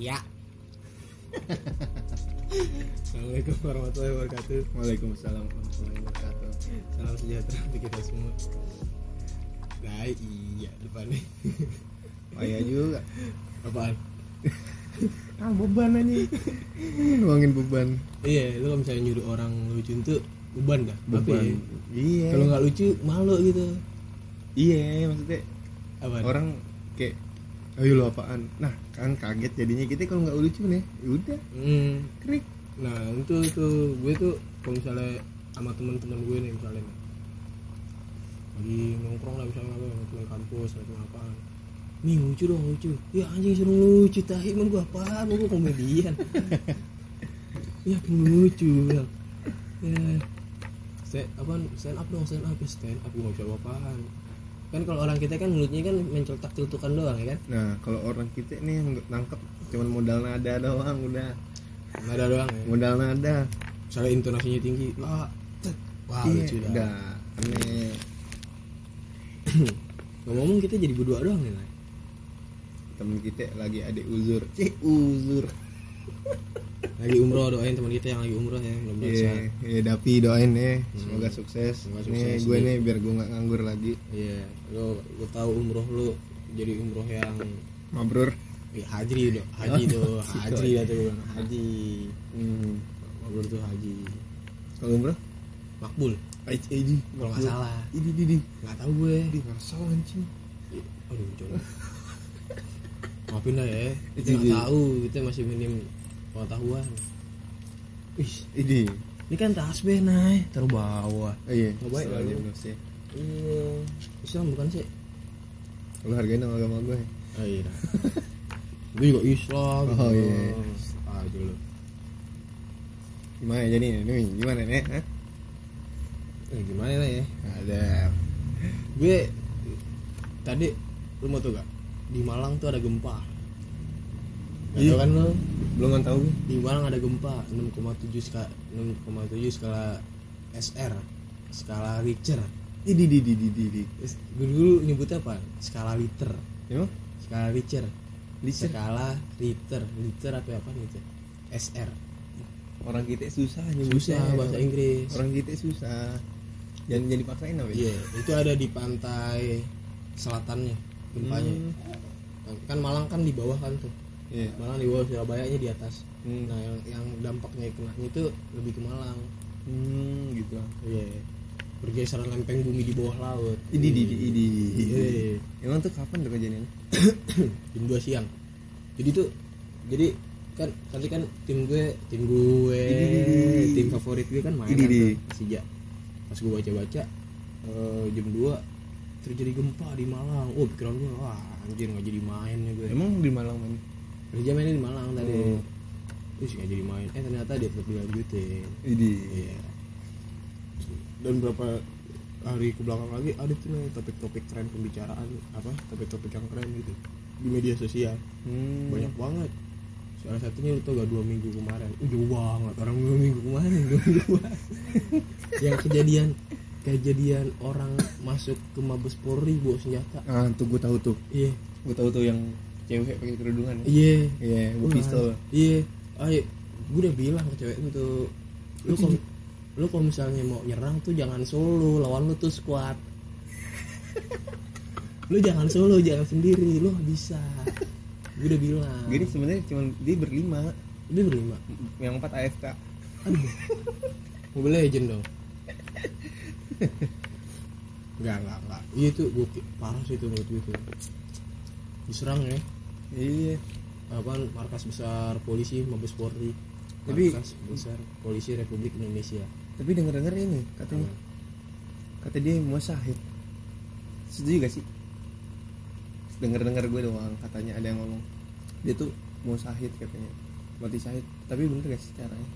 Iya. Assalamualaikum warahmatullahi wabarakatuh. Waalaikumsalam warahmatullahi wabarakatuh. Salam sejahtera untuk kita semua. Nah, iya depannya. Oh iya juga. Apaan? Ah beban aja. Nuangin beban. Iya, lu kalau misalnya nyuruh orang lucu itu beban dah. Tapi Beban. Iya. kalau nggak lucu malu gitu. iya maksudnya Apa? orang kayak ayo lu apaan. Nah kan kaget jadinya. Kita kalau nggak lucu nih, ya udah. Hmm. krik. Nah, itu tuh gue tuh kalau misalnya sama teman-teman gue nih misalnya lagi nongkrong lah misalnya apa sama teman kampus atau apaan. Nih lucu dong lucu. Ya anjing suruh lucu. Tahi emang gue apaan? Gue komedian. Ya kan lucu ya. Stand apa stand up dong stand up. Ya stand up gue nggak bisa apa-apaan kan kalau orang kita kan mulutnya kan menceltak celtukan doang ya kan Nah kalau orang kita nih yang nangkep cuman modal nada doang udah. nggak ada doang ya Modal nada. misalnya intonasinya tinggi tet. wah Iya, lucu dah udah. Aneh. ngomong kita jadi berdua doang nih Nay. Temen kita lagi adik uzur. Cih uzur. lagi umroh doain teman kita yang lagi umroh ya belum Iya, iya Dapi doain ya, semoga Hmm. sukses. Semoga nih sukses, gue nih. nih biar gue nggak nganggur lagi. iya lo lo tahu umroh lu jadi umroh yang Mabrur. eh, haji do haji do haji ya tuh bilang. haji Hmm. makbul tuh haji Kalau umroh? makbul Aij Aji. kalau nggak salah Ini di. nggak tahu gue Di salah anjing. Aduh coba maafin dah ya kita Iya, nggak iya. tahu kita masih minim pengetahuan Ih, Ini. ini kan tasbih naik terbawah Oh iya. Nggak baik Soalnya lalu. dosa. iya Islam bukan sih Lu hargain sama agama gue. Oh iya. Gue juga Islam. Oh, iya. Aja lu. Gimana jadi nih? Gimana nih? Hah? Eh, gimana lah ya? Ada. Gue tadi lu mau tuh gak? Di Malang tuh ada gempa. Gak Iya. tau kan lu? Belum tahu. Di Malang ada gempa 6,7 skala 6,7 skala SR skala Richter. Ini di di di di di. Terus Gue dulu nyebutnya apa? Skala liter. Emang? Skala Richter. Liter. Skala Richter. Liter apa apa gitu? SR. Orang kita susah nyebutnya. Susah bahasa Inggris. Orang kita susah. Jangan jadi paksain apa Iya, itu ada di pantai selatannya gempanya. Hmm. Kan Malang kan di bawah kan tuh. Iya. Malang di bawah Surabaya nya di atas. Hmm. Nah, yang yang dampaknya kenanya itu lebih ke Malang. Hmm, gitu. Iya. Pergeseran lempeng bumi di bawah laut. Ini di di di. Iya. Emang tuh kapan tuh kejadiannya? Jam 2 siang. Jadi tuh jadi kan tadi kan tim gue tim gue tim favorit gue kan main tuh, Persija pas gue baca baca jam 2 terjadi gempa di Malang oh pikiran gue wah anjir nggak jadi main ya gue Emang di Malang mana? Persija mainnya di Malang tadi. Oh. terus nggak jadi main. Eh ternyata dia tetap dilanjutin Ini. iya. Dan berapa hari ke belakang lagi ada tuh nih topik-topik tren pembicaraan apa topik-topik yang keren gitu. Di media sosial. Hmm. banyak banget. Salah satunya tau gak dua minggu kemarin. Uh, jauh banget orang dua minggu kemarin dua minggu kemarin. Yang kejadian kejadian orang masuk ke Mabes Polri bawa senjata. Ah, tuh gue tahu tuh. iya. Gue tahu tuh yang cewek pakai kerudungan. ya. iya Iya, gue Wah, pistol. iya ayo gue udah bilang ke cewek itu lu kalau lu kalau misalnya mau nyerang tuh jangan solo lawan lu tuh squad lu jangan solo jangan sendiri lu bisa gue udah bilang Gini sebenarnya cuma dia berlima, dia berlima yang empat AFK. Aduh. Mobile Legend dong. Enggak, enggak, enggak. Iya itu gue parah sih itu menurut gue itu. Diserang ya. Iya. Apaan markas besar polisi Mabes Polri. Tapi- markas besar polisi Republik Indonesia. Tapi denger denger ini katanya, kata dia mau syahid. Setuju gak sih? Denger denger gue doang katanya ada yang ngomong dia tuh mau syahid katanya mati syahid tapi bener gak sih caranya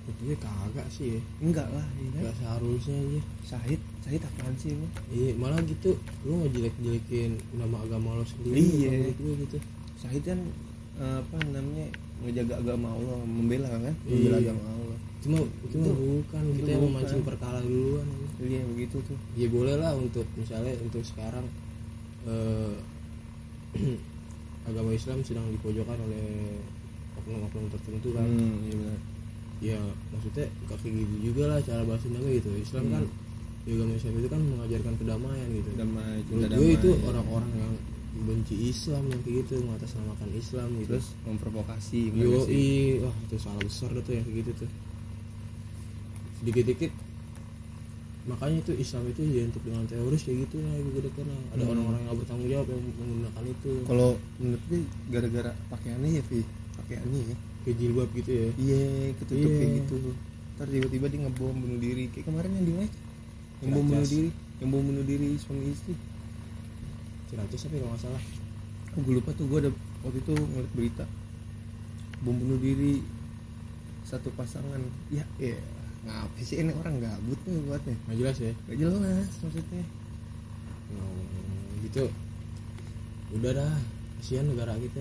Gitu. Gue kagak sih ya. enggak lah iya. Enggak seharusnya aja. syahid syahid apaan sih emang Iya, malah gitu lu ngejelek-jelekin nama agama lo sendiri. Iya. gue gitu. syahid kan eh, apa namanya ngejaga agama Allah membela kan Iya. membela agama Allah Cuma itu bukan itu kita yang bukan. memancing perkara duluan. iya begitu tuh ya boleh lah untuk misalnya untuk sekarang eh, agama Islam sedang dipojokkan oleh oknum-oknum tertentu kan hmm, iya benar ya maksudnya gak kayak gitu juga lah cara bahas dendamnya gitu Islam Hmm. kan ya agama Islam itu kan mengajarkan kedamaian gitu damai menurut damai gue itu orang-orang yang benci Islam yang kayak gitu mengatasnamakan Islam gitu terus memprovokasi benar yo nggak sih? wah itu salah besar tuh yang kayak gitu tuh sedikit-dikit makanya itu Islam itu identik dengan teroris kayak gitu nah gue dekat nah. ada Hmm. orang-orang yang bertanggung jawab yang menggunakan itu kalau menurut gue gara-gara pakaiannya ya Vi pakaiannya ya kayak jilbab gitu ya. Iya ketutup Iya. kayak gitu ntar tiba-tiba dia ngebom bunuh diri. Kayak kemarin yang di mana? Yang bom bunuh diri. Yang bom bunuh diri suami istri. Ciracas tapi kalau nggak salah? Oh, gue lupa tuh. Gue ada waktu itu ngeliat berita. Bom bunuh diri satu pasangan. Ya ya. Ngapa sih ini orang gabut nih buatnya? Nggak jelas ya? Gak jelas maksudnya. Hmm, gitu. Udah dah. Kasihan negara kita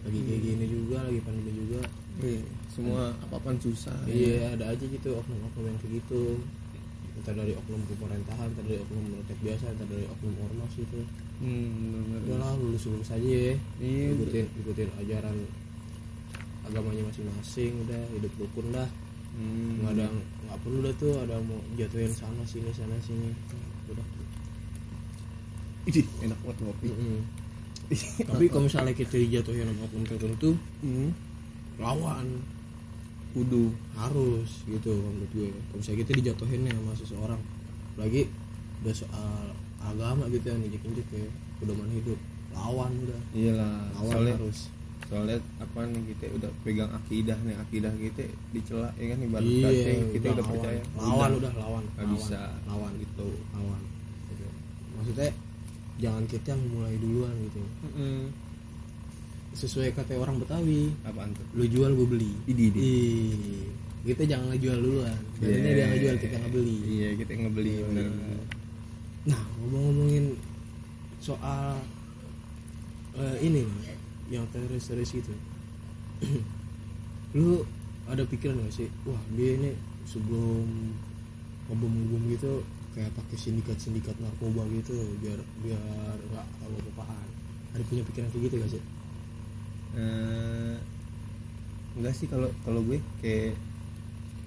lagi kayak Hmm. gini juga lagi pandemi juga. Iya, semua apa-apaan susah. Ya. iya. ada aja gitu oknum-oknum yang kayak gitu. Entah dari oknum pemerintahan entah dari oknum rakyat biasa entah dari oknum ormas gitu. Hmm, udahlah lulus lulus aja ya. Iya. Ikutin ikutin ajaran agamanya masing-masing udah hidup rukun dah. Hmm. nggak ada nggak perlu dah tuh ada mau jatuhin sana sini sana sini. Udah. Ih, enak banget ngopi. Mm-mm. tapi kalau misalnya kita dijatuhin sama oknum tertentu hmm. lawan. Kudu. Harus gitu kalau menurut gue. Kalau misalnya kita dijatuhin nih sama seseorang lagi udah soal agama gitu yang injek injek ya pedoman hidup lawan udah. Iyalah lawan soalnya harus. soalnya apa nih kita udah pegang akidah nih akidah kita dicela ya kan ibarat iya kata kita udah lawan. percaya. Lawan udah lawan Nggak bisa. lawan. Gitu. Lawan. Maksudnya jangan kita yang mulai duluan gitu. Mm-mm. sesuai kata orang Betawi apaan tuh? Lu jual gue beli. Idi. Ih, kita jangan ngejual duluan. Sebenarnya dia ngejual kita ngebeli. Iya kita ngebeli Iya. bener nah ngomong-ngomongin soal eh, ini yang teroris-teroris itu lu ada pikiran gak sih wah dia ini sebelum ngebom-ngebom gitu kayak pakai sindikat-sindikat narkoba gitu biar biar nggak tahu apa-apaan ada punya pikiran kayak gitu gak sih? Eh, enggak sih kalau kalau gue kayak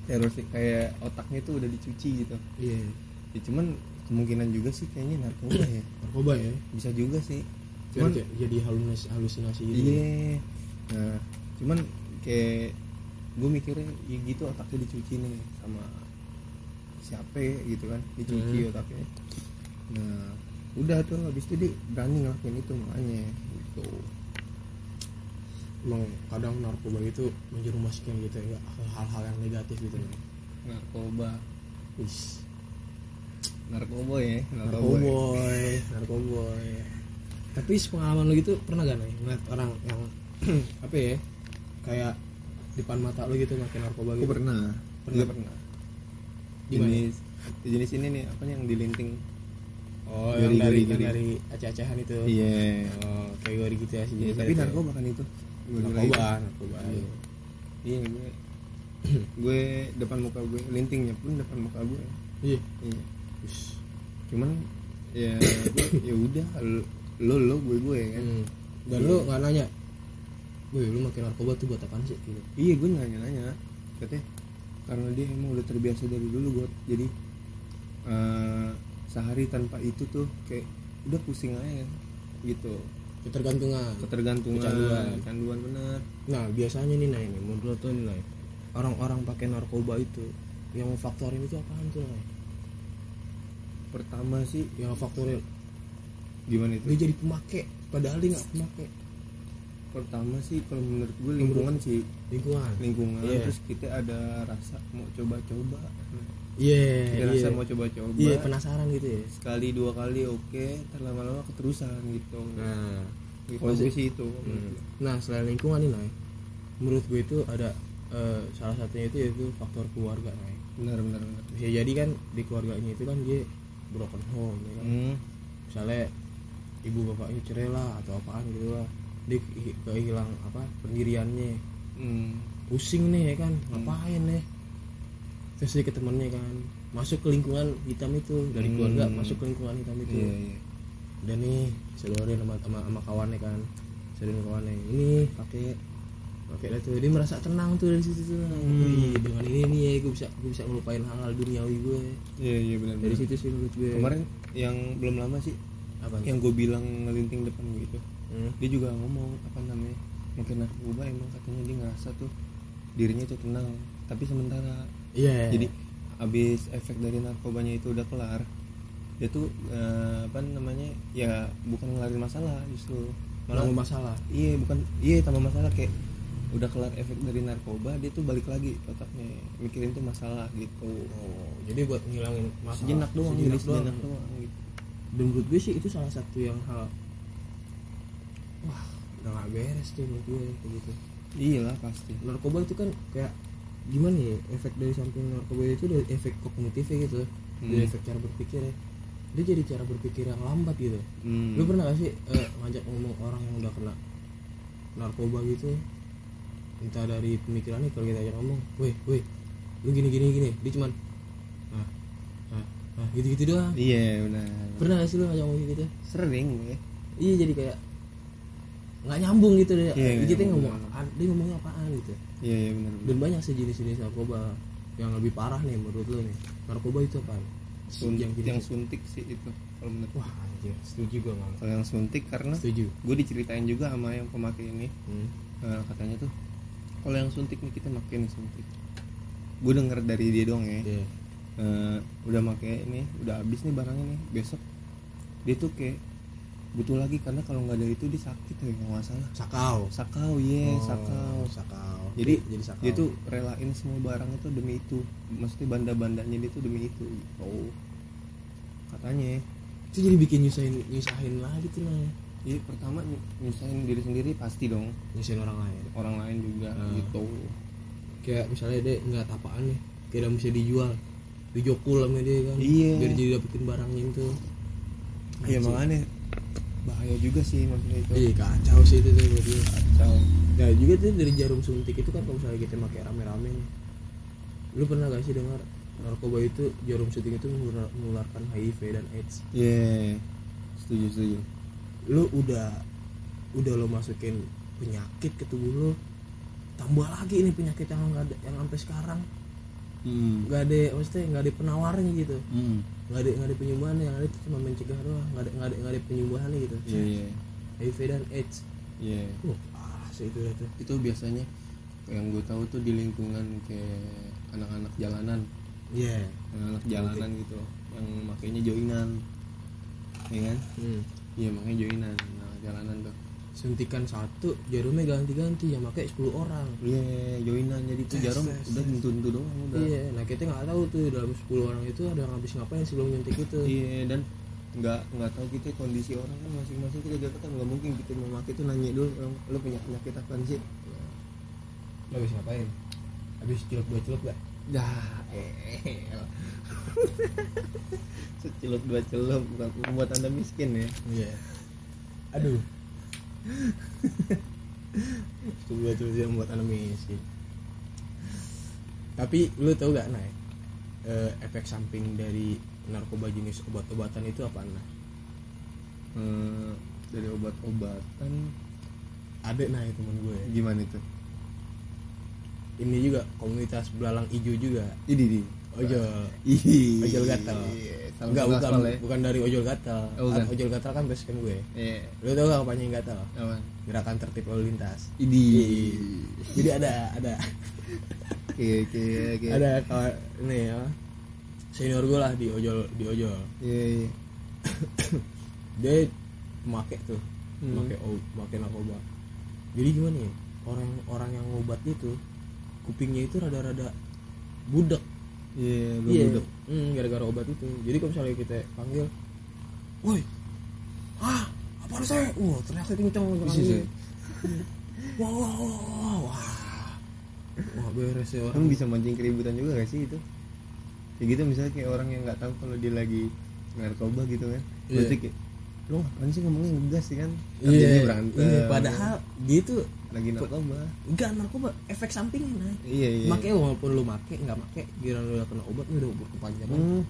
terus kayak otaknya tuh udah dicuci gitu. Iya. Ya cuman kemungkinan juga sih kayaknya narkoba ya. Narkoba ya? Bisa juga sih. Cuman kayak jadi halusinasi, halusinasi gitu iya. Nah cuman kayak gue mikirnya ya gitu otaknya dicuci nih sama siapa gitu kan dicuci Hmm. otaknya. Nah udah tuh habis itu dia berani ngelakuin itu makanya gitu. Emang kadang narkoba itu menjerumuskan gitu ya hal-hal yang negatif gitu ya. Narkoba. Wis, narkoba ya narkoboy. Narkoboy tapi sepengalaman lu gitu pernah gak nih ngeliat orang yang apa ya kayak depan mata lu gitu pakai narkoba Aku gitu? pernah. Pernah? Gue pernah Gimana? jenis jenis ini nih apa yang dilinting oh Gori, yang dari gori, yang gori. dari aceh-acehan itu iya oh kayak gori gitu ya sih Iya, tapi narkoba kan itu narkoba narkoba Iya. iya gue gue depan muka gue lintingnya pun depan muka gue iya iya cuman ya gue ya udah lo lo gue gue ya kan Hmm. dan Iya. lu nggak nanya Wih, lu makin narkoba tuh buat apaan sih? Gitu. iya gue nanya nanya katanya karena dia emang udah terbiasa dari dulu gue jadi eh, sehari tanpa itu tuh kayak udah pusing aja gitu Ketergantungan. ketergantungan Kecanduan. kecanduan bener Nah, biasanya nih Nay, nih, menurut lu nih orang-orang pakai narkoba itu yang faktorin itu apaan tuh Nay? pertama sih Yang faktorin gimana itu dia jadi pemakai padahal dia nggak pemakai pertama sih kalau menurut gue lingkungan sih lingkungan. lingkungan Iya. terus kita ada rasa mau coba-coba Iya, kita iya. rasa mau coba-coba Iya, penasaran gitu ya. sekali dua kali oke ntar lama-lama keterusan gitu Nah, gitu sih itu hmm. nah selain lingkungan nih Nay, menurut gue itu ada eh, salah satunya itu yaitu faktor keluarga Nay. benar benar benar Bisa jadi kan di keluarganya itu kan dia broken home ya kan. hmm. misalnya ibu bapaknya cerai lah atau apaan gitu lah dia kehilang apa pendiriannya. Hmm. pusing nih ya kan? Ngapain nih terus dia ke temennya kan. Masuk ke lingkungan hitam itu. Dari Hmm. keluarga. masuk ke lingkungan hitam itu. Iya iya. Dan nih sedorin sama, sama, sama kawannya kan. Sharing kawannya. Ini pakai pakai lah tuh. Dia merasa tenang tuh dari situ tuh. Wih, dengan ini nih ya gue bisa gue bisa ngelupain hal-hal duniawi gue iya iya benar dari situ sih menurut gue kemarin yang belum lama sih apa? yang gue bilang ngelinting depan gue itu hmm. dia juga ngomong apa namanya mungkin narkoba emang katanya dia ngerasa tuh dirinya itu tenang. Tapi sementara iya jadi habis efek dari narkobanya itu udah kelar dia tuh eh, apa namanya ya bukan ngelarin masalah justru malah malah masalah. Iya bukan iya tambah masalah kayak udah kelar efek dari narkoba dia tuh balik lagi otaknya mikirin tuh masalah gitu. Oh jadi buat ngilangin masalah. Sejenak doang jadi sejenak doang. sejenak doang gitu. Dan menurut gue sih itu salah satu yang hal wah udah gak beres tuh menurut gue kayak gitu. Iyalah pasti. Narkoba itu kan kayak gimana ya efek dari samping narkoba itu dari efek kognitifnya gitu. Dari Hmm. efek cara berpikir ya. Dia jadi cara berpikir yang lambat gitu. Hmm. lu pernah gak sih eh, ngajak ngomong orang yang udah kena narkoba gitu? Entah dari pemikirannya kalau kita ajak ngomong weh weh lu gini gini gini. Dia cuman ah ah ah gitu gitu doang. Iya benar. Pernah gak sih lu ngajak ngomong gitu? Sering gue. Iya jadi kayak nggak nyambung gitu deh Iya, nggak kita ngomong apaan dia ngomongnya apaan gitu iya iya benar dan banyak sejenis-jenis narkoba yang lebih parah nih menurut lu nih. Narkoba itu apa Sun- yang yang, suntik sih itu kalau menurut wah anjir. Setuju gue nggak kalau yang suntik karena setuju. gue diceritain juga sama yang pemakai ini. Hmm. eh, katanya tuh kalau yang suntik nih kita pakai nih suntik. Gue denger dari dia doang ya. Iya. Eh, udah pakai ini udah habis nih barangnya nih besok. Dia tuh kayak butuh lagi karena kalau nggak ada itu dia sakit ya nggak salah. Sakau. Sakau ye Oh, sakau. sakau. Jadi jadi sakau. dia tuh relain semua barang itu demi itu. Maksudnya banda-bandanya dia tuh demi itu. Gitu katanya. Itu jadi bikin nyusahin nyusahin lagi tuh lah Iya pertama ny- nyusahin diri sendiri pasti dong. Nyusahin orang lain. Orang lain juga Ah. gitu. Kayak misalnya dia nggak apaan nih. Udah bisa dijual. Dijokul sama dia kan. Iya. biar jadi dapetin barangnya itu. Iya makanya bahaya juga sih maksudnya itu. Iya kacau sih itu tuh dia. kacau. Nah juga tuh dari jarum suntik itu kan kalau misalnya kita pakai rame-rame nih. Lu pernah gak sih dengar narkoba itu jarum suntik itu menularkan HIV dan AIDS? Iya setuju setuju. Lu udah udah lo masukin penyakit ke tubuh lo tambah lagi nih penyakit yang nggak ada yang sampai sekarang. Hmm. nggak ada maksudnya nggak ada penawarnya gitu. Hmm. Nggak ada nggak ada penyembuhan yang ada itu cuma mencegah doang. Nggak ada nggak ada nggak ada penyembuhannya gitu. Iya iya. HIV dan AIDS. Iya. Wah parah sih itu itu itu biasanya yang gue tahu tuh di lingkungan kayak anak-anak jalanan. Iya. Anak-anak jalanan gitu yang makainya joinan. Ya kan? Hmm. iya makanya joinan. Nah jalanan tuh suntikan satu jarumnya ganti-ganti yang pakai 10 orang. Iya joinan jadi tuh Tes, jarum tes, udah tes. tentu doang udah. Iya nah kita nggak tahu tuh dalam 10 orang itu ada yang habis ngapain sebelum nyuntik itu. Iya dan nggak nggak tahu kita kondisi orang kan masing-masing kita gak kan nggak mungkin kita mau pakai tuh nanya dulu "Orang, lo punya penyakit apa sih? Lo habis ngapain? Habis celup dua celup gak dah eh. Secelup dua celup bukan membuat anda miskin ya. Iya. Aduh itu dua celup yang buat anak miskin tapi lu tau gak Nay? Eh, efek samping dari narkoba jenis obat-obatan itu apa nah Eh, dari obat-obatan. Ada nah temen gue. Gimana itu ini juga komunitas belalang hijau juga ini di ojol Ih, Ojol gatal. enggak bukan ya. bukan dari ojol gatal Oh, bukan. ojol gatal kan basecamp gue Iya, lu tau gak apanya yang gatal apa? gerakan tertib lalu lintas Idi. jadi ada ada Oke, oke, oke. ada kawan ini ya senior gue lah di ojol di ojol Iya, iya. dia make tuh Hmm. make o- make narkoba jadi gimana ya orang orang yang ngobat itu kupingnya itu rada-rada budak Iya, lu iya budak. hmm, gara-gara obat itu jadi kalau misalnya kita panggil woi ah apa saya wah ternyata kenceng sih. wah wah wah wah wah beres ya Orang orang bisa mancing keributan juga gak sih itu? Kayak gitu misalnya kayak orang yang nggak tahu kalau dia lagi narkoba gitu kan. Iya. Berarti kayak lu ngapain sih ngomongnya ngegas sih kan? Iya jadinya berantem. iya padahal dia tuh lagi narkoba. enggak narkoba. Efek sampingnya nah Iya, iya. Make walaupun lu make nggak make giliran lu udah kena obat lu udah berkepanjangan Hmm.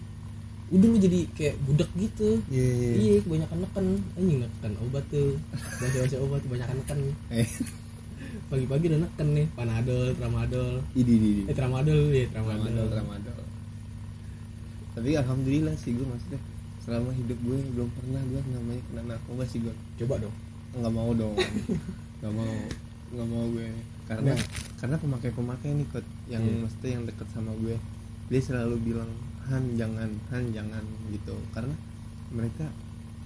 udah lu jadi kayak budak gitu. Iya iya iya. Kebanyakan neken. Anjing neken obat tuh. Baca baca obat kebanyakan neken. Eh. Pagi-pagi udah neken nih panadol tramadol. Ini ini eh tramadol ya tramadol, Ramadol Ramadol tapi alhamdulillah sih gue maksudnya selama hidup gue belum pernah gue namanya kena narkoba sih gue coba dong. Nggak mau dong. Nggak mau nggak mau gue karena Nah. karena pemakai pemakai nih kot yang Iya. mesti yang deket sama gue dia selalu bilang Han jangan Han jangan gitu karena mereka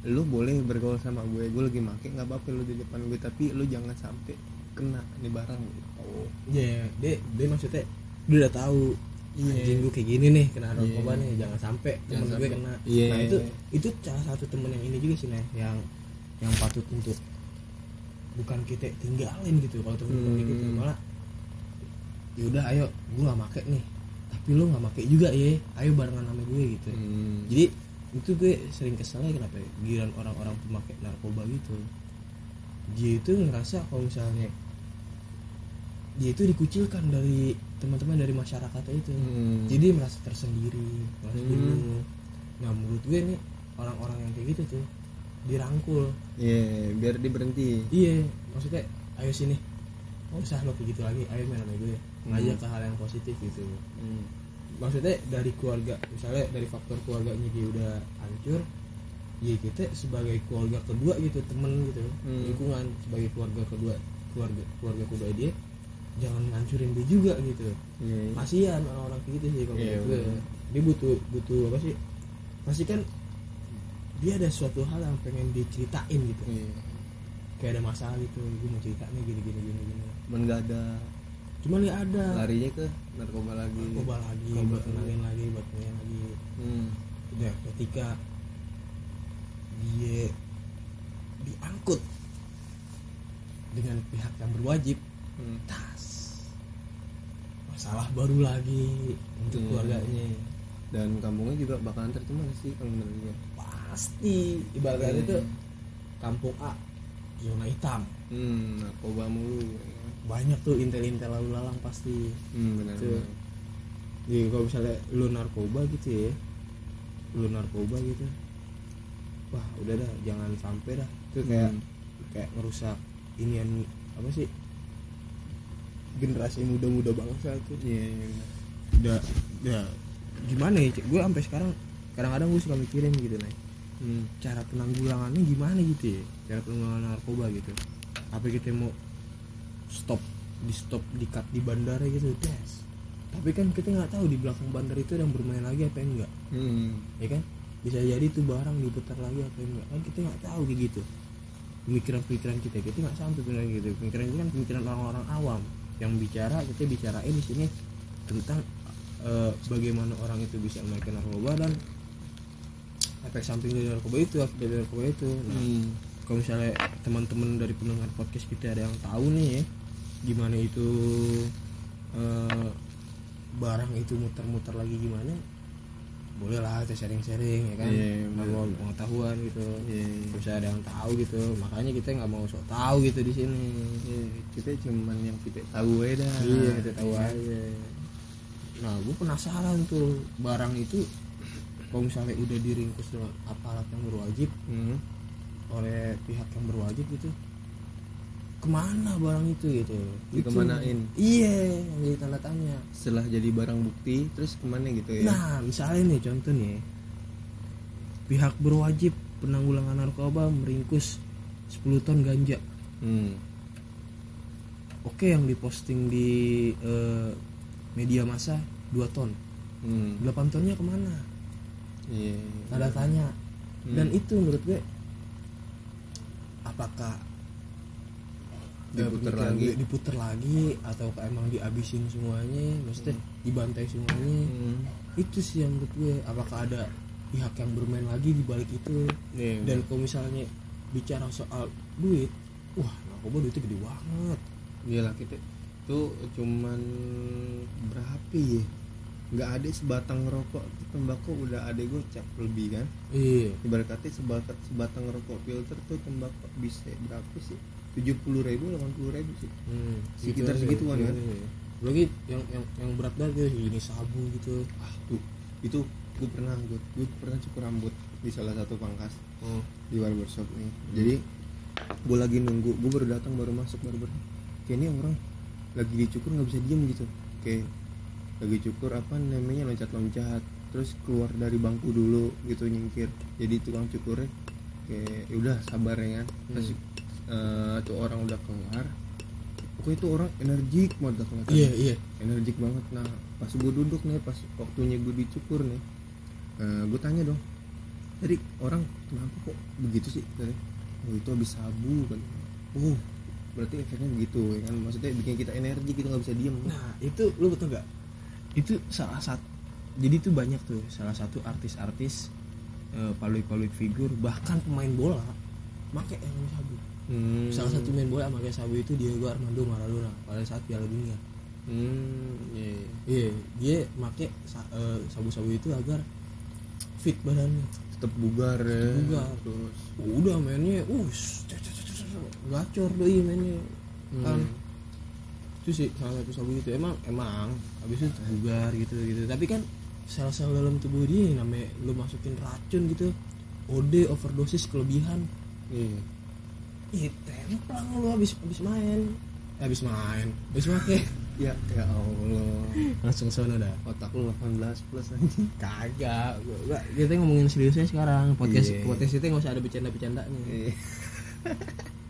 lu boleh bergaul sama gue gue lagi make nggak apa-apa lu di depan gue tapi lu jangan sampai kena nih barang gitu oh iya dia dia maksudnya dia udah tahu anjing gue kayak gini nih kena narkoba Iya. nih jangan sampai Jangan temen gue sampai. kena Iya. nah itu itu salah satu temen yang ini juga sih nih yang yang patut untuk bukan kita tinggalin gitu kalau temen temen Hmm. gitu malah ya udah ayo gue nggak make nih tapi lo nggak make juga ya ayo barengan sama gue gitu Hmm. jadi itu gue sering keselnya kenapa ya? giliran orang-orang pemakai narkoba gitu dia itu ngerasa kalau misalnya dia itu dikucilkan dari teman-teman dari masyarakat itu Hmm. jadi merasa tersendiri merasa Hmm. bingung nah menurut gue nih orang-orang yang kayak gitu tuh dirangkul Iya, biar dia berhenti. iya maksudnya ayo sini nggak usah lo kayak gitu lagi ayo main sama gue ngajak Hmm. ke hal yang positif gitu Hmm. maksudnya dari keluarga misalnya dari faktor keluarganya dia udah hancur ya kita sebagai keluarga kedua gitu temen gitu Hmm. lingkungan sebagai keluarga kedua keluarga keluarga kedua dia jangan ngancurin dia juga gitu Iya. iya. kasihan orang-orang kayak gitu sih kalau Iya, menurut gue bener. dia butuh butuh apa sih pasti kan dia ada suatu hal yang pengen diceritain gitu Iya. kayak ada masalah gitu gue mau ceritanya gini gini gini gini Cuman nggak ada cuman nggak ada larinya ke narkoba lagi. coba lagi Narkoba buat kenalin lagi buat kenalin lagi Hmm. udah ketika dia diangkut dengan pihak yang berwajib Hmm. tas masalah baru lagi untuk Hmm. keluarganya Dan kampungnya juga bakalan tercemar sih kalau menurut. Pasti ibaratnya Hmm. itu kampung A zona hitam Hmm, narkoba mulu. banyak tuh intel-intel lalu lalang pasti Hmm, benar. Tuh. benar. jadi kalau misalnya lu narkoba gitu ya lu narkoba gitu wah udah dah jangan sampai dah itu kayak Hmm. kayak ngerusak inian apa sih generasi muda-muda bangsa tuh Iya, iya, benar. udah udah gimana ya gue sampai sekarang kadang-kadang gue suka mikirin gitu nih Hmm. cara penanggulangannya gimana gitu ya? Cara penanggulangan narkoba gitu. Apa kita mau stop di stop di cut di bandara gitu des. Tapi kan kita nggak tahu di belakang bandar itu ada yang bermain lagi apa yang enggak. Hmm. ya kan? Bisa jadi tuh barang diputar lagi apa yang enggak. Kan kita nggak tahu kayak gitu. Pemikiran-pemikiran kita kita nggak sampai pemikiran gitu. Pemikiran itu kan pemikiran orang-orang awam yang bicara kita bicarain di sini tentang eh, bagaimana orang itu bisa memakai narkoba dan efek samping dari narkoba itu efek dari narkoba itu nah Hmm. kalau misalnya teman-teman dari pendengar podcast kita ada yang tahu nih ya gimana itu eh, barang itu muter-muter lagi gimana boleh lah kita sharing-sharing ya kan Iya, Nggak bener. mau pengetahuan gitu Iya. terus ada yang tahu gitu makanya kita nggak mau sok tahu gitu di sini Iya, kita cuman yang kita tahu aja dah. iya kita tahu aja nah gue penasaran tuh barang itu kalau misalnya udah diringkus dengan aparat yang berwajib Hmm. oleh pihak yang berwajib gitu ke mana barang itu gitu Itu- Dikemanain? iya yang jadi tanda tanya Setelah jadi barang bukti, terus ke mana gitu ya? nah misalnya nih contoh nih pihak berwajib penanggulangan narkoba meringkus 10 ton ganja Hmm. oke yang diposting di eh, media massa 2 ton Hmm. 8 tonnya ke mana Iya. tanda tanya Hmm. dan itu menurut gue apakah Diputer lagi. gue diputer lagi atau emang dihabisin semuanya maksudnya dibantai semuanya Hmm. itu sih yang menurut gue apakah ada pihak yang bermain lagi di balik itu Iya, dan kalau misalnya bicara soal duit wah narkoba duitnya gede banget Iya lah kita tuh cuman berapa ya? Nggak ada sebatang rokok tembakau udah ada gocap lebih kan? iya Ibarat kata sebatang sebatang rokok filter tuh tembakau bisa berapa sih? Tujuh puluh ribu, delapan puluh ribu sih. hmm, Sekitar aja. segituan, kan? Iya. lagi yang yang yang berat banget gitu jenis sabu gitu Ah tuh itu gue pernah gue gue pernah cukur rambut di salah satu pangkas oh di barbershop nih jadi gue lagi nunggu gue baru datang baru masuk baru baru kayak ini orang lagi dicukur nggak bisa diem gitu kayak lagi cukur apa namanya loncat loncat terus keluar dari bangku dulu gitu nyingkir. Jadi tukang cukurnya kayak ya udah sabar ya. Kan terus eh, tuh orang udah keluar pokoknya itu orang energik banget dah kelihatan iya iya. Energik banget. Nah pas gue duduk nih pas waktunya gue dicukur nih gue tanya dong tadi orang kenapa kok begitu sih? Tadi oh itu habis sabu kan oh. Berarti efeknya begitu ya kan? Maksudnya bikin kita energi kita nggak bisa diem. Nah itu lu betul nggak itu salah satu jadi itu banyak tuh salah satu artis-artis eh, paluit-paluit figur bahkan pemain bola pakai yang sabu hmm. salah satu main bola pakai sabu itu Diego Armando Maradona pada saat Piala Dunia hmm iya iya. iya dia pakai sa- eh, sabu-sabu itu agar fit badannya tetap bugar ya bugar. terus udah mainnya us gacor doi mainnya kan Hmm. Itu sih salah satu sabu itu emang emang. Habis itu bugar gitu gitu. Tapi kan sel-sel dalam tubuh dia namanya lu masukin racun gitu OD overdosis kelebihan. Iya. Ih templang lu habis habis main. Eh, habis main. Habis make ya ya Allah. Langsung sono dah. Otak lu 18 plus aja kagak. Gua, kita ngomongin seriusnya sekarang. Podcast Iya. podcast itu nggak usah ada bercanda bercandanya Iya.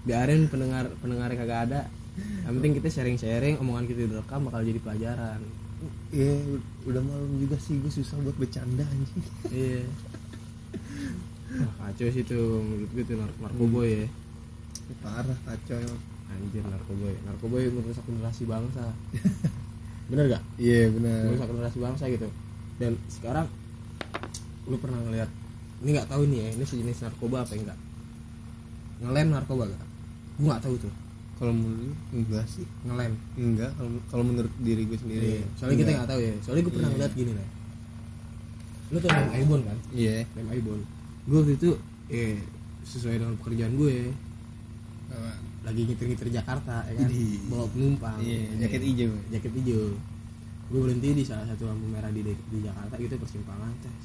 biarin pendengar pendengar kagak ada yang penting kita sharing sharing omongan kita direkam bakal jadi pelajaran. Iya, u- udah malam juga sih gue susah buat bercanda anjing. iya. Wah, kacau sih tuh menurut gue tuh nar- narkoboy ya. Parah kacau. anjir narkoboy narkoboy merusak generasi bangsa. Bener gak? Iya benar. merusak generasi bangsa gitu. Dan sekarang lu pernah ngeliat ini nggak tahu nih ya ini sejenis narkoba apa enggak? Ngelem narkoba gak gua nggak tahu tuh Kalau menurut enggak sih. ngelem Enggak kalau kalau menurut diri gue sendiri. Iya, soalnya kita nggak tahu ya soalnya gue pernah Iya. ngeliat gini lah lu tuh main Aibon kan Iya. main Aibon gue waktu itu eh sesuai dengan pekerjaan gue lagi ngitir-ngitir Jakarta ya kan Idih. bawa penumpang Iya, jaket hijau. jaket hijau gue berhenti di salah satu lampu merah di di Jakarta gitu persimpangan tes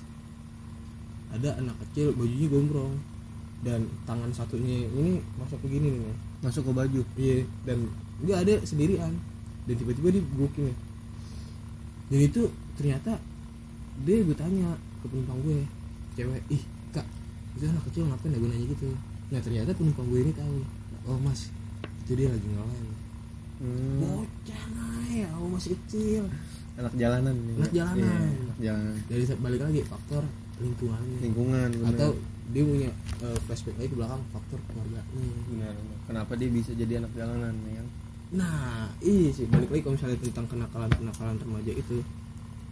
ada anak kecil bajunya gombrong dan tangan satunya ini masuk begini nih Mas. Masuk ke baju. iya dan dia ada sendirian dan tiba-tiba dia booking ya dan itu ternyata dia gue tanya ke penumpang gue cewek ih kak itu anak kecil ngapain ya gue nanya gitu nah ternyata penumpang gue ini tahu oh mas itu dia lagi ngelem Hmm. bocah ya oh masih kecil Anak jalanan. nih. Anak jalanan. Iya, anak jalanan. dari balik lagi faktor lingkungannya Lingkungan. benar. atau dia punya eh, flashback lagi ke belakang faktor keluarganya benar. benar. Kenapa dia bisa jadi anak jalanan ya kan? nah iya sih balik lagi kalau misalnya tentang kenakalan kenakalan remaja itu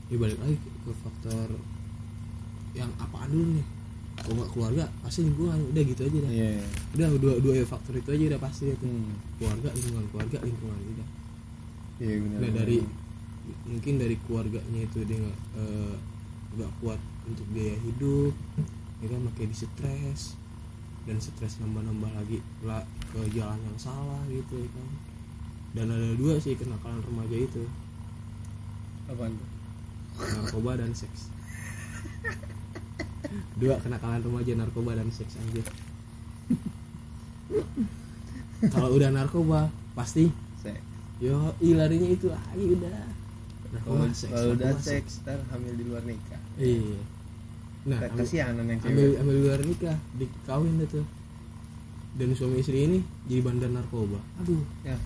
ya balik lagi ke, faktor yang apaan dulu nih kalau nggak keluarga pasti lingkungan udah gitu aja dah Iya. udah dua dua faktor itu aja udah pasti itu Hmm. keluarga lingkungan keluarga lingkungan udah benar. nah benar. dari mungkin dari keluarganya itu dia nggak nggak kuat untuk biaya hidup ya kan makanya di stres dan stres nambah-nambah lagi lah ke jalan yang salah gitu ya kan. Dan ada dua sih kenakalan remaja itu. Apaan tuh? narkoba dan seks. Dua kenakalan remaja narkoba dan seks anjir. Kalau udah narkoba pasti Seks. yo ih, larinya itu lagi udah narkoba Kalau seks kalau udah seks, ntar hamil di luar nikah. iya nah Nah, ambil, kasihanan yang ambil cewek. ambil luar nikah dikawin deh tuh. Dan suami istri ini jadi bandar narkoba. Aduh. Ya.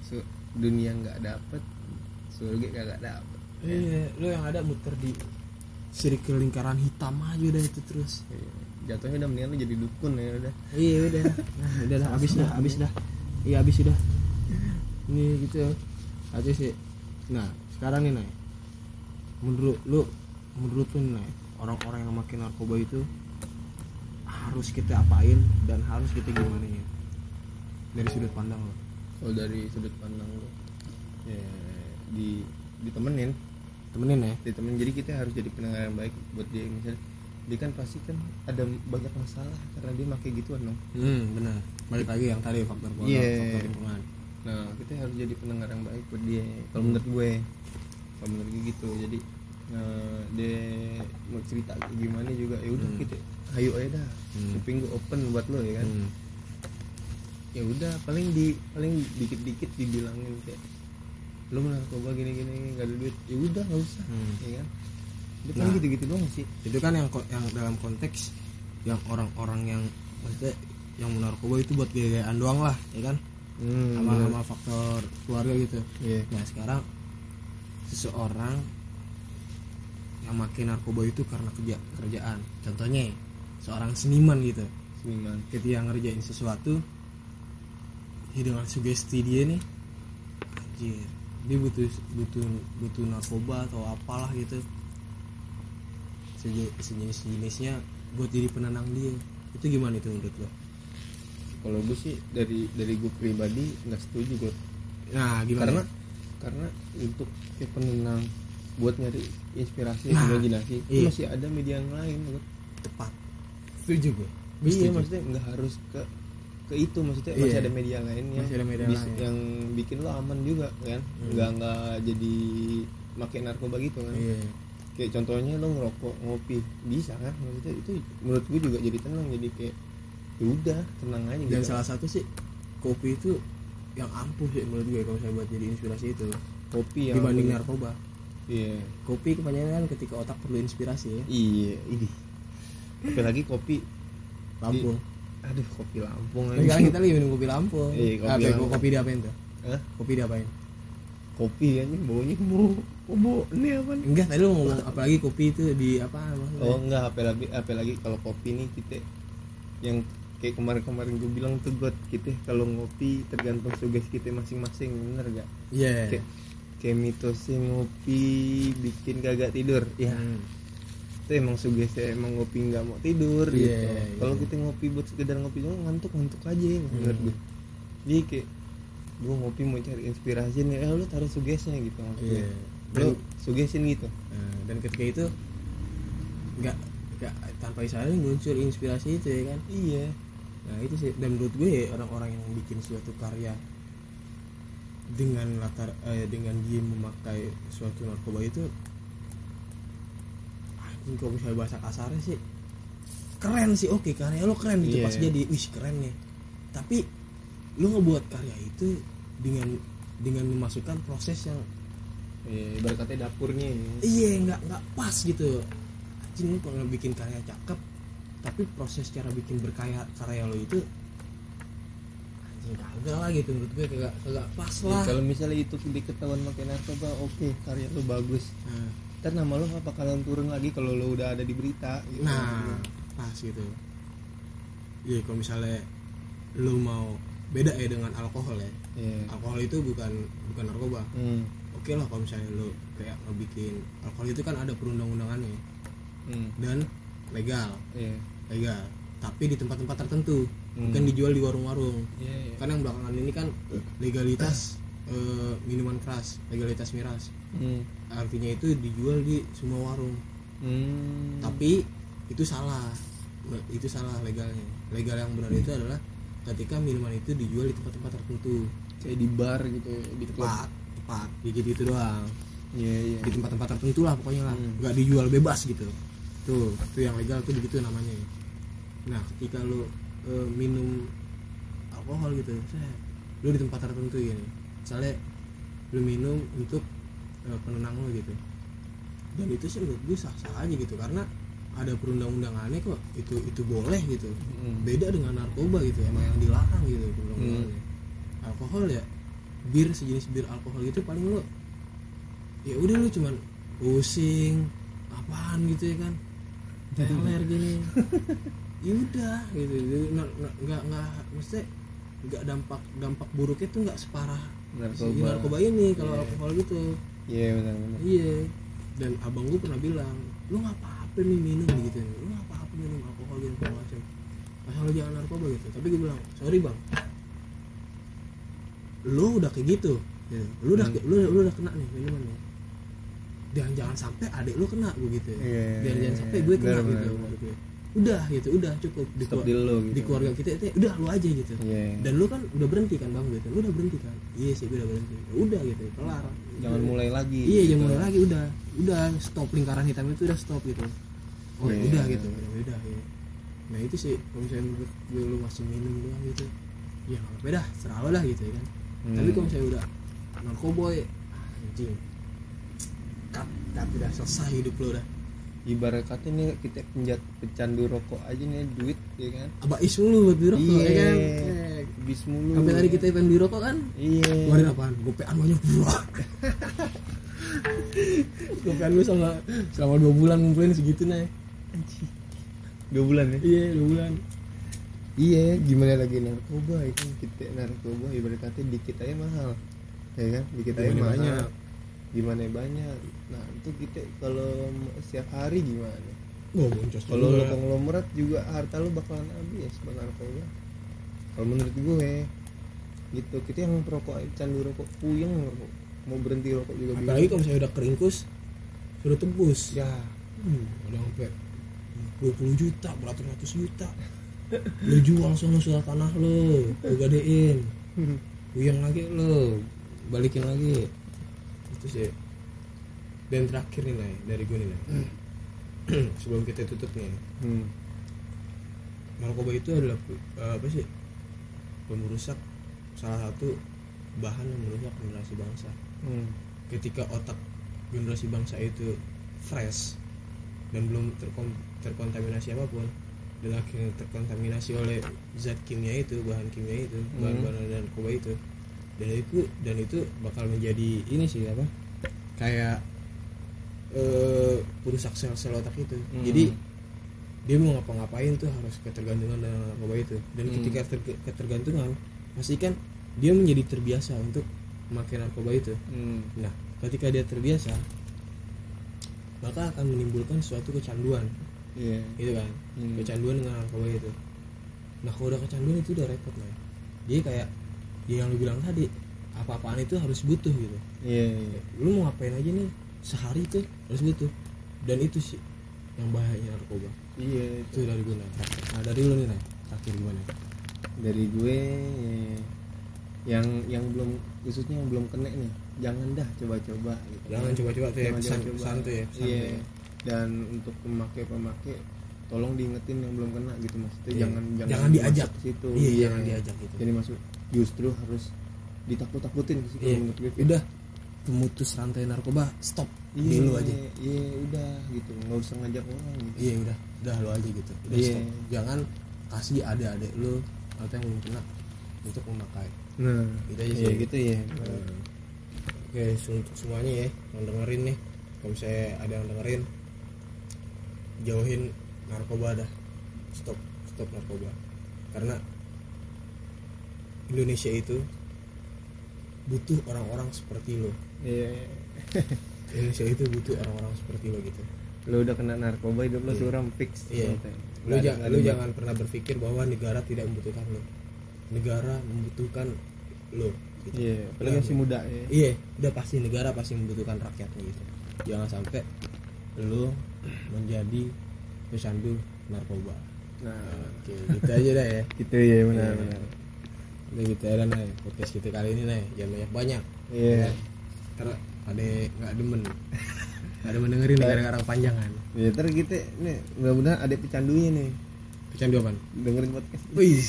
Su- dunia nggak dapet, surga kagak dapet. iya lo yang ada muter di circle lingkaran hitam aja udah itu terus. Iya. Jatuhnya udah mendingan lu jadi dukun ya udah. iya udah. Nah udah dah habis dah habis dah. Iya habis sudah ini gitu. Aja sih. Nah sekarang nih Nay. Menurut lu menurut lu nih orang-orang yang makin narkoba itu harus kita apain dan harus kita gimana ya dari sudut pandang lo Kalau dari sudut pandang lu, ya di ditemenin, temenin ya ditemenin. Jadi kita harus jadi pendengar yang baik buat dia. Misalnya dia kan pasti kan ada banyak masalah karena dia pakai gituan dong. hmm benar balik lagi yang tadi faktor keluarga Iya. faktor lingkungan Nah kita harus jadi pendengar yang baik buat dia. Kalau menurut gue, kalau menurut gue gitu. Jadi nah dia mau cerita gimana juga ya udah Hmm. kita ayo aja dah Hmm. kuping gue open buat lo ya kan Hmm. ya udah paling di paling dikit dikit dibilangin kayak lo mau narkoba gini gini nggak ada duit ya udah nggak usah Hmm. ya kan dia Nah. paling gitu gitu doang sih itu kan yang yang dalam konteks yang orang-orang yang maksudnya yang menarkoba itu buat gaya-gayaan doang lah ya kan hmm, sama sama faktor keluarga gitu Iya. nah sekarang seseorang yang makin narkoba itu karena kerja kerjaan. Contohnya seorang seniman gitu. Seniman. Ketika ngerjain sesuatu ya dengan sugesti dia nih anjir dia butuh butuh butuh narkoba atau apalah gitu. Seje- sejenis jenisnya buat jadi penenang dia. Itu gimana itu menurut lo? Kalau gue sih dari dari gue pribadi nggak setuju gue nah gimana? Karena karena untuk kayak penenang buat nyari inspirasi Nah, imajinasi itu iya. masih ada media yang lain Bud. tepat setuju gue iya maksudnya nggak harus ke ke itu maksudnya Iya. masih ada media lain yang Masih ada media bis- lain. yang bikin lo aman juga kan Hmm. nggak nggak jadi makin narkoba gitu kan iya kayak contohnya lo ngerokok ngopi bisa kan maksudnya itu menurut gue juga jadi tenang jadi kayak ya udah tenang aja dan gitu salah satu sih kopi itu yang ampuh sih menurut gue kalau saya buat jadi inspirasi itu kopi yang dibanding narkoba iya kopi kebanyakan kan ketika otak perlu inspirasi ya iya ini apalagi kopi Lampung aduh kopi Lampung sekarang kita lagi minum kopi Lampung. Iya, kopi Apa, Lampung. kopi diapain tuh? Hah? Kopi diapain? kopi aja baunya bau oh, bau ini apa nih Enggak, tadi lu ngomong apalagi kopi itu di apa maksudnya? oh enggak apalagi apalagi kalau kopi nih kita yang kayak kemarin-kemarin gue bilang tuh buat kita kalau ngopi tergantung suges kita masing-masing bener gak Iya. kayak mitosnya ngopi bikin kagak tidur ya Hmm. itu emang sugesnya emang ngopi nggak mau tidur gitu Iya, iya. kalau kita ngopi buat sekedar ngopi doang ngantuk ngantuk aja menurut Hmm. gue jadi kayak gue ngopi mau cari inspirasi nih eh lu taruh sugesnya gitu maksudnya Iya. lu sugesin gitu Nah, dan ketika itu enggak enggak tanpa disadari muncul inspirasi itu ya kan. iya Nah, itu sih dan menurut gue orang-orang yang bikin suatu karya dengan latar eh, dengan dia memakai suatu narkoba itu anjing kalau misalnya bahasa kasarnya sih keren sih oke karya lo keren gitu. Iya. pas jadi wih keren nih. Tapi lo ngebuat karya itu dengan dengan memasukkan proses yang iya ibarat katanya dapurnya ini iya nggak nggak pas gitu. Anjing lo kalau bikin karya cakep tapi proses cara bikin berkarya karya lo itu anjing kagak lah gitu. Menurut gue kagak kagak pas Ya, lah. kalau misalnya itu diketahuan pakai narkoba oke karya lu bagus. Nah, ntar nama lu nggak bakalan turun lagi kalau lu udah ada di berita gitu. nah pas gitu. Iya kalau misalnya lo mau beda ya dengan alkohol ya. Iya. Alkohol itu bukan bukan narkoba. Hmm. oke lah kalau misalnya lo kayak ngebikin alkohol itu kan ada perundang-undangannya. Hmm. dan legal. Iya. Legal. Tapi di tempat-tempat tertentu Hmm. bukan dijual di warung-warung. Iya iya. kan yang belakangan ini kan legalitas eh, minuman keras legalitas miras. Hmm. artinya itu dijual di semua warung. Hmm. tapi itu salah. Itu salah legalnya. Legal yang benar itu adalah ketika minuman itu dijual di tempat-tempat tertentu. Kayak di bar gitu ya, di tepat tepat. Di gitu itu doang. Iya iya. Di tempat-tempat tertentu lah pokoknya lah. Hmm. nggak dijual bebas gitu. Tuh itu yang legal tuh begitu namanya. Nah ketika lu eh, minum alkohol gitu set, lu di tempat tertentu gini misalnya lu minum untuk eh, penenang lu gitu. Dan itu sih menurut gue sah sah aja gitu karena ada perundang-undangannya kok. Itu itu boleh gitu. Hmm. beda dengan narkoba gitu emang yang dilarang gitu perundang-undangannya alkohol ya bir sejenis bir alkohol gitu paling lo ya udah lu cuman pusing apaan gitu ya kan. Teler gini ya udah gitu. Nggak- nggak mesti nggak dampak dampak buruknya tuh nggak separah si narkoba narkoba ini kalau Iya. alkohol gitu. Iya benar benar. Iya. Dan abang gue pernah bilang lu nggak apa-apa nih minum? Gitu. Lu nggak apa-apa minum alkohol gitu macam. Asal lu jangan narkoba gitu. Tapi gue bilang sorry bang. Lu udah kayak gitu. Gitu. lu udah Hmm. lu, lu udah kena nih minuman nih. Dan jangan sampai adik lu kena gue gitu. Iya, dan iya, jangan iya. sampai gue kena Benar, gitu gue. Udah gitu udah cukup. Di, stop keluar- lo gitu. di keluarga kita itu udah lu aja gitu. Iya. dan lu kan udah berhenti kan bang? Gitu. Lu udah berhenti kan iya sih gue udah berhenti. Ya udah gitu kelar. Jangan mulai lagi iya gitu. jangan mulai lagi udah. Udah stop lingkaran hitam itu udah stop gitu. Oh ya Iya. udah gitu. ya udah ya. nah itu sih kalau misalnya menurut gue lu masih minum doang gitu. Ya nggak dah serah lo dah gitu ya kan. Hmm. tapi kalau misalnya udah narkoboy anjing. Cut cut udah selesai hidup lo dah ibarat kata nih kita penjat pecandu rokok aja nih duit ya kan? Abais mulu buat beli rokok ya kan? Iya. Eh, bis mulu. Sampai tadi kita pengen beli rokok kan? Iya. Kemarin apaan? Gopean banyak buah gopean gue sama selama dua bulan ngumpulin segitu nih dua bulan ya? Iya dua bulan. Iya gimana lagi narkoba? Kan kita narkoba ibarat kata dikit aja mahal. Ya kan? Dikit aja mahal. banyak. Gimana banyak. Nah itu kita kalau setiap hari gimana? Boncos kalau lo konglomerat juga harta lo bakalan habis bang narkoba kalau menurut gue gitu. Kita yang perokok candu rokok puyeng rokok. mau berhenti rokok juga apalagi kalau misalnya udah keringkus sudah tebus ya. Hmm, udah sampai 20 juta beratus-ratus juta. Lu jual sono surat tanah lo lu gadein. Puyeng lagi lo balikin lagi itu sih dan terakhir nih Nay, dari gue nih Nay. sebelum kita tutup nih hmm. narkoba itu adalah eh, apa sih pemerusak salah satu bahan yang merusak generasi bangsa Hmm. ketika otak generasi bangsa itu fresh dan belum terkom- terkontaminasi apa pun dan akhirnya terkontaminasi oleh zat kimia itu bahan kimia itu Hmm. bahan-bahan dan narkoba itu dan itu dan itu bakal menjadi ini sih apa kayak eh perusak sel-sel otak itu Hmm. jadi dia mau ngapa-ngapain tuh harus ketergantungan dengan narkoba itu dan Hmm. ketika ter- ketergantungan pasti kan dia menjadi terbiasa untuk memakai narkoba itu Hmm. nah ketika dia terbiasa maka akan menimbulkan suatu kecanduan Iya. gitu kan Hmm. kecanduan dengan narkoba itu nah kalau udah kecanduan itu udah repot lah dia kayak ya yang lu bilang tadi apa-apaan itu harus butuh gitu Iya. iya. lu mau ngapain aja nih sehari itu harus butuh dan itu sih yang bahayanya narkoba Iya. itu dari gue terakhir nah dari lu nih Nay. terakhir gimana Dari gue yang yang belum khususnya yang belum kena nih, jangan dah coba-coba gitu. jangan coba-coba tuh ya pesan pesan tuh ya pesan Iya. tuh ya. Dan untuk pemakai-pemakai tolong diingetin yang belum kena gitu maksudnya Iya. jangan jangan, Jangan diajak. situ iya jangan diajak gitu jadi masuk justru harus ditakut-takutin sih Iya. menurut gue udah pemutus rantai narkoba stop. Iya dulu aja. iya udah gitu. Nggak usah ngajak orang gitu. Iya udah. Udah lo aja gitu. Udah Iya. stop. Jangan kasih adik-adik lu atau yang belum kena untuk memakai. Nah Gitu aja iya sih. gitu ya. Nah, oke untuk semuanya ya yang dengerin nih. Kalau misalnya ada yang dengerin jauhin narkoba dah. Stop stop narkoba. Karena Indonesia itu butuh orang-orang seperti lo. Iya. Indonesia itu butuh orang-orang seperti lo gitu. Lu udah kena narkoba hidup lu Iya. suram fix. Iya. lu, Nggak ada- ja- nggak lu ada- jangan pernah berpikir bahwa negara tidak membutuhkan lo. Negara membutuhkan lo gitu. iya apalagi Nah, masih muda ya iya udah pasti negara pasti membutuhkan rakyatnya gitu. Jangan sampai lu menjadi pecandu narkoba. Nah. Oke gitu aja dah ya. Gitu ya benar Iya. Udah gitu aja dah nih podcast kita kali ini nih jangan banyak banyak iya. Karena ada nggak demen. Nggak demen dengerin nih gara-gara panjangan ya terus kita nih mudah-mudahan ada pecandunya nih. Pecandu apa dengerin podcast Wih.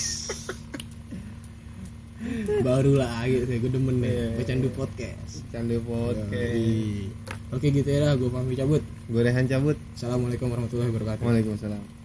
baru lagi sih gue demen nih Iya. pecandu podcast. Pecandu podcast. Yoi. oke gitu ya gue pamit cabut. Gue Rehan cabut. Assalamualaikum warahmatullahi wabarakatuh. Waalaikumsalam